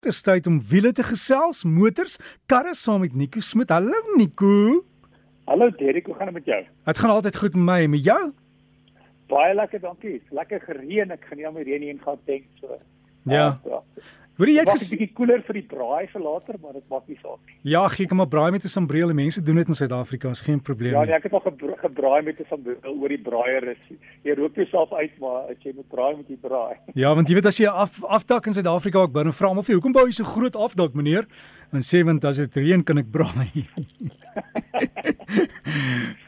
Dis tyd om wiele te gesels, motors, karre saam met Nico Smit. Hallo Nico. Hallo Derek, hoe gaan dit met jou? Dit gaan altyd goed met my en met jou? Baie lekker, dankie. Lekker gereën. Ek gaan nie aan my reën heen gaan denk so. Ja. Uh, ja. Hoor jy het 'n bietjie koeler vir die braai vir later, maar dit maak nie saak nie. Ja, gee ek maar braai met 'n sambreel. Mense doen dit in Suid-Afrika, is geen probleem ja, nie. Ja, nee, ek het al gebra gebraai met 'n sambreel oor die braaier is. Jy rook jouself uit, maar as jy moet braai met die braai. Ja, want jy weet as jy af afdak in Suid-Afrika ook binne vra hom of jy hoekom bou jy so groot afdak, meneer? En sê want as dit reën kan ek braai.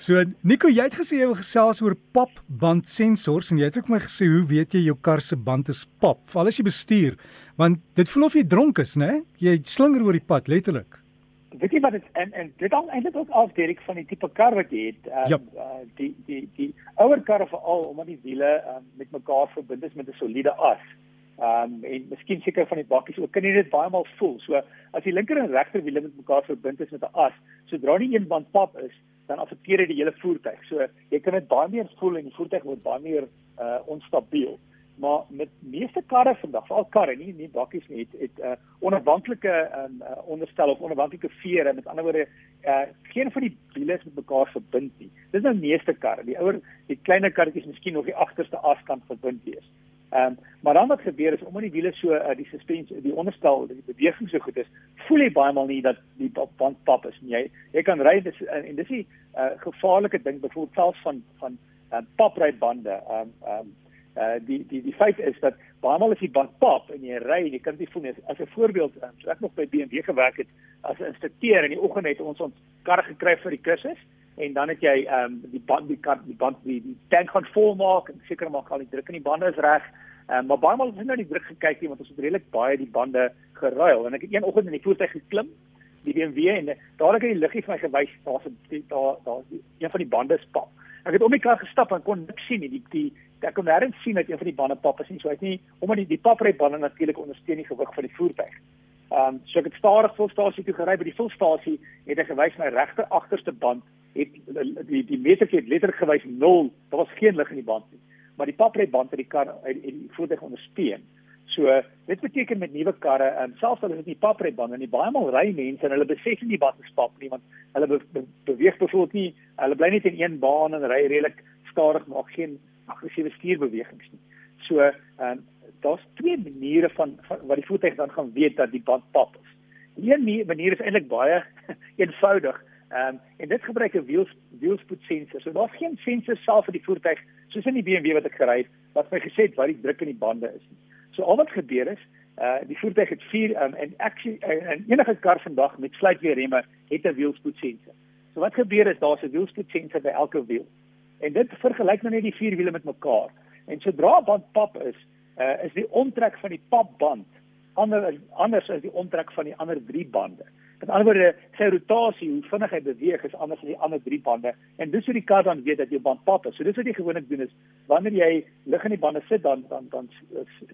so Nico, jy het gesê jy wil gesels oor papband sensors en jy het ook my gesê hoe weet jy jou kar se band is pap? Veral as jy bestuur, want dit voel of jy dronk is, né? Jy slinger oor die pad letterlik. Weet jy wat dit en en dit hang eintlik ook af Derek van die tipe kar wat jy het. Um, ja. Uh, die die die ouer karre veral omdat die wiele um, met mekaar verbind is met 'n soliede as. Ehm um, en miskien seker van die bakkies ook kan jy dit baie maal voel. So as die linker en regter wiele met mekaar verbind is met 'n as, sodra die een band pap is, dan affekteer dit die hele voertuig. So jy kan dit baie meer voel en die voertuig word baie meer uh onstabiel. Maar met meeste karre vandag, veral karre, nie nie bakkies nie, het het 'n uh, onafhanklike um, uh, onderstel of onafhanklike vere. Met ander woorde, uh geen van die wiele is met mekaar verbind nie. Dis nou meeste karre. Die ouer, die kleiner karretjies miskien nog die agterste askant verbind wees. Ehm um, maar dan wat gebeur is omdat die wiele so uh, die suspensie die onderstel die beweging so goed is, voel jy baie maal nie dat die band pap is nie. Jy jy kan ry dis uh, en dis 'n uh, gevaarlike ding byvoorbeeld selfs van van uh, paprybande. Ehm um, ehm um, uh, die die die feit is dat baie maal as die band pap en jy ry en jy kan dit voel nie as 'n voorbeeld um, so ek nog by BMW gewerk het as 'n instrukteur in die oggend het ons ons kar gekry vir die kursus en dan het jy ehm um, die band die kar die band die, die tank gaan volmaak en seker maak al die druk in die bande is reg. Ehm um, maar baie maal het ons nou die druk gekyk nie want ons het redelik baie die bande geruil en ek het een oggend in die voertuig geklim die BMW en dadelik het die liggie vir my gewys daar's 'n daar daar een van die bande spap. Ek het om die kar gestap en kon niks sien nie. Die die ek kon nêrens sien dat een van die bande pap is nie. So ek nie omdat die die paprybande natuurlik ondersteun die gewig van die voertuig. Ehm um, so ek het stadig volstasie toe gery by die volstasie het ek gewys my regter agterste band het die die meter het letterlik gewys 0. Daar was geen lig in die band nie maar die papryband het die kar en die voertuig ondersteun. So dit beteken met nuwe karre, um, selfs al is dit nie papryband nie, baie maal ry mense en hulle besef nie wat is pap nie want hulle be be beweeg byvoorbeeld nie, hulle bly net in een baan en ry redelik stadig maar geen aggressiewe stuurbewegings nie. So ehm um, daar's twee maniere van, van wat die voertuig dan gaan weet dat die band pap is. Die een manier is eintlik baie eenvoudig. Ehm um, en dit gebruik 'n wiel wielspoed sensor. So daar's geen sensor self vir die voertuig soos in die BMW wat ek gery het wat my gesê het wat die druk in die bande is. So al wat gebeur is, uh die voertuig het vier um, en aksie en enige kar vandag met sluitweer remme het 'n wielspoed sensor. So wat gebeur is daar's 'n wielspoed sensor by elke wiel. En dit vergelyk nou net die vier wiele met mekaar. En sodra band pap is, uh is die omtrek van die papband ander anders as die omtrek van die ander drie bande. Met ander woorde, sy rotasie, hoe vinnig hy beweeg is anders as die ander drie bande. En dis hoe die kar dan weet dat jou band pap is. So dis wat jy gewoonlik doen is wanneer jy lig in die bande sit dan dan dan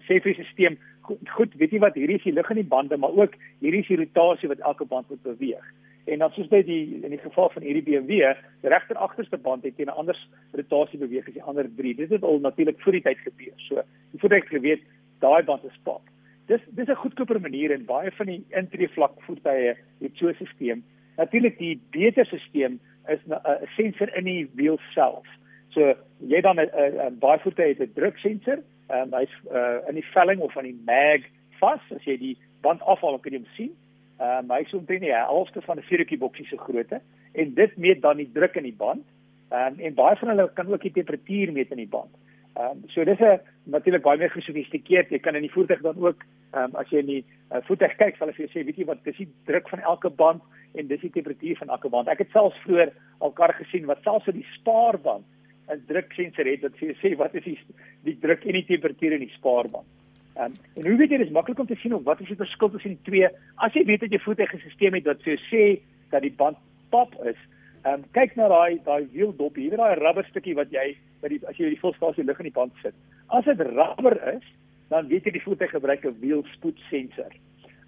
sê vir die stelsel goed, goed, weet jy wat hierdie is die lig in die bande, maar ook hierdie is die rotasie wat elke band moet beweeg. En dan soos by die in die geval van hierdie BMW, die regter agterste band het teen 'n ander rotasie beweeg as die ander drie. Dit het al natuurlik voor die tyd gebeur. So, moet ek geweet daai band is pap dis dis 'n goedkoper manier en baie van die intree vlak voertuie het so 'n stelsel. Natuurlik die beter stelsel is 'n sensor in die wiel self. So jy dan 'n baie voertuie het 'n druksensor, um, hy's uh, in die velling of aan die mag vas as jy die band afhaal kan jy hom sien. Ehm uh, hy's omtrent die helfte van 'n vuurtjie boksie se grootte en dit meet dan die druk in die band. Ehm um, en baie van hulle kan ook die temperatuur meet in die band. Ehm um, so dis 'n natuurlik baie meer gesofistikeerd. Jy kan in die voertuig dan ook ehm um, as jy in die uh, voertuig kyk, sal jy sê, weet jy wat, dis die druk van elke band en dis die temperatuur van elke band. Ek het selfs vroeër al kar gesien wat selfs op die spaarband 'n druksensor het wat sê sê wat is die die druk en die temperatuur in die spaarband. Ehm um, en hoe weet jy dis maklik om te sien of wat is die verskil tussen die twee? As jy weet dat jy voertuig 'n stelsel het wat sê sê dat die band pap is, Ehm um, kyk na daai daai wieldop hier, daai rubber stukkie wat jy by die as jy die volstasie lig in die band sit. As dit rubber is, dan weet jy die voertuig gebruik 'n wielspoed sensor.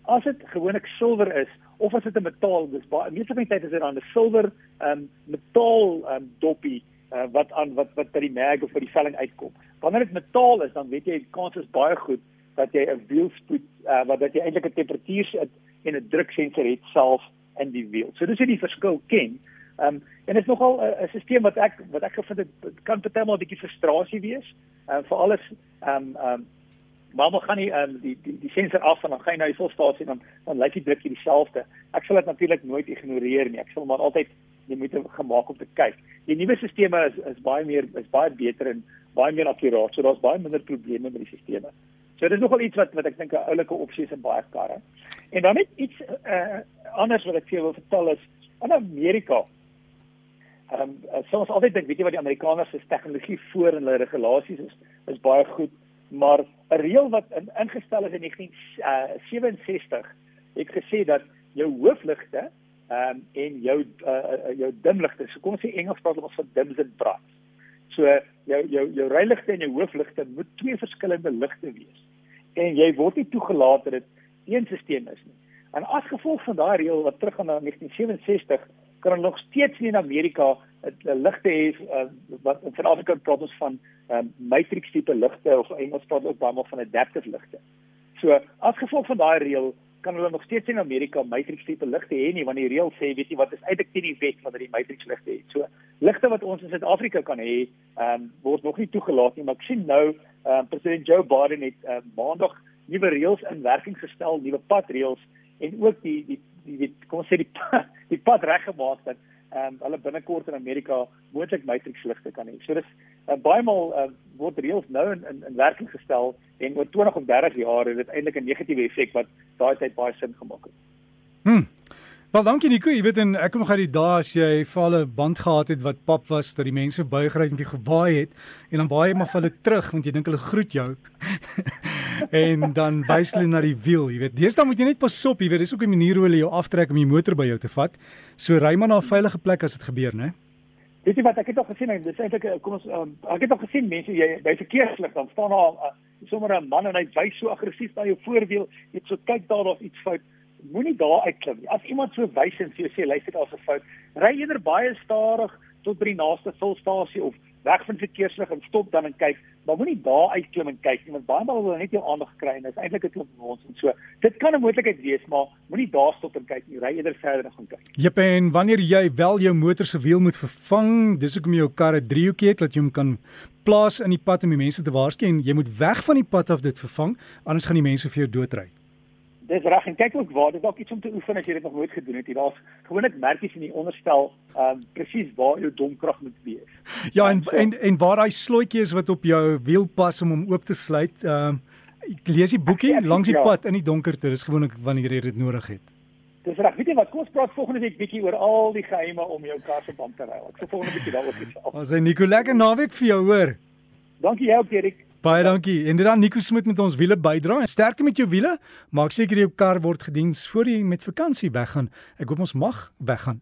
As dit gewoonlik silwer is of as dit 'n metaal, dis baie meeste van die tyd is dit dan 'n silwer ehm um, metaal ehm um, doppie uh, wat aan wat wat by die mag of by die velling uitkom. Wanneer dit metaal is, dan weet jy die kans is baie goed dat jy 'n wielspoed uh, wat dat jy eintlik 'n temperatuur en 'n druksensor het self in die wiel. So dis hoe die verskil ken. Ehm um, en dit is nogal 'n uh, stelsel wat ek wat ek gevind het kan partymal 'n bietjie frustrasie wees. Ehm uh, vir alles ehm um, ehm um, maar gaan nie ehm um, die die die sensor af en dan gaan jy na die volstasie dan dan lyk die druk dieselfde. Ek sal dit natuurlik nooit ignoreer nie. Ek sal maar altyd jy moet gemaak om te kyk. Die nuwe stelsels is is baie meer is baie beter en baie meer akkuraat. So daar's baie minder probleme met die stelsels. So dis nogal iets wat wat ek dink 'n oulike opsie is in baie karre. En dan net iets uh, anders wat ek vir jou wil vertel is in Amerika. Ehm um, soms altyd dink weet jy wat die Amerikaners se tegnologie voor en hulle regulasies is is baie goed, maar 'n reël wat in, ingestel is in 1967 uh, het gesê dat jou hoofligte ehm um, en jou uh, jou dimligte. So kom ons sê Engels praat ons van dims and brights. So jou jou jou ryligte en jou hoofligte moet twee verskillende ligte wees. En jy word nie toegelaat dat dit een stelsel is nie. En as gevolg van daai reël wat teruggaan na 1967 kan hulle nog steeds nie in Amerika 'n ligte hê uh, wat in Suid-Afrika praat ons van um, matrix tipe ligte of Engels praat ook baie maal van adaptive ligte. So as gevolg van daai reël kan hulle nog steeds in Amerika matrix tipe ligte hê nie want die reël sê weet jy wat is eintlik teen die wet van dat die matrix ligte het. So ligte wat ons in Suid-Afrika kan hê, ehm um, word nog nie toegelaat nie, maar ek sien nou ehm um, president Joe Biden het uh, maandag nuwe reëls in werking gestel, nuwe padreëls en ook die die die, die kom ons sê die die pad reggemaak dat ehm um, hulle binnekort in Amerika moontlik matrix ligte kan hê. So dis uh, baie maal uh, word reëls nou in, in in werking gestel en oor 20 of 30 jaar het dit eintlik 'n negatiewe effek wat daai tyd baie sin gemaak het. Hm. Wel dankie Nico, jy weet en ek kom gou die dae as jy 'n band gehad het wat pap was dat die mense buigry en jy gewaai het en dan baie maar vir hulle terug want jy dink hulle groet jou. en dan wys hulle na die wiel, jy weet. Deesdae moet jy net pas op, jy weet, dis ook 'n manier hoe hulle jou aftrek om die motor by jou te vat. So ry maar na 'n veilige plek as dit gebeur, né? Weet jy wat ek het al gesien, dis eintlik kom ons um, ek het al gesien mense jy by verkeerslig dan staan daar uh, sommer 'n man en hy wys so aggressief na jou voorwiel, jy so kyk daar of iets fout moenie daar uitklim nie. As iemand so wys en vir jou sê luister daar's 'n fout, ry eerder baie stadig tot by die naaste fulstasie of weg van verkeerslig en stop dan en kyk, maar moenie daar uitklim en kyk nie want baie maal wil net jou aandag kry en dit is eintlik 'n klop ons en so. Dit kan 'n moontlikheid wees, maar moenie daar stop en kyk nie. Ry eerder verder en gaan kyk. Jep, en wanneer jy wel jou motor se wiel moet vervang, dis hoekom jy jou kar 'n driehoekie het dat jy hom kan plaas in die pad om die mense te waarsku en jy moet weg van die pad af dit vervang, anders gaan die mense vir jou doodry. Dis reg en kyk ook waar dit dalk iets om te oefen as jy dit nog nooit gedoen het. Daar's gewoonlik merkies in die onderstel ehm um, presies waar jou domkrag moet wees. Ja en so, en en waar daai slotjie is wat op jou wiel pas om hom oop te sluit. Ehm um, ek lees die boekie langs die ja. pad in die donkerte. Dis gewoonlik wanneer jy dit nodig het. Dis reg. Weet jy wat? Kom ons praat volgende week bietjie oor al die geheime om jou kar se band te ry. Ek sal volgende bietjie daaroor gesels. Ons sê Nico lekker naweek vir jou hoor. Dankie jou Erik. Baie dankie. En dit dan Nico Smit met ons wiele bydra. Sterkte met jou wiele. Maak seker jou kar word gediens voor jy met vakansie weggaan. Ek hoop ons mag weggaan.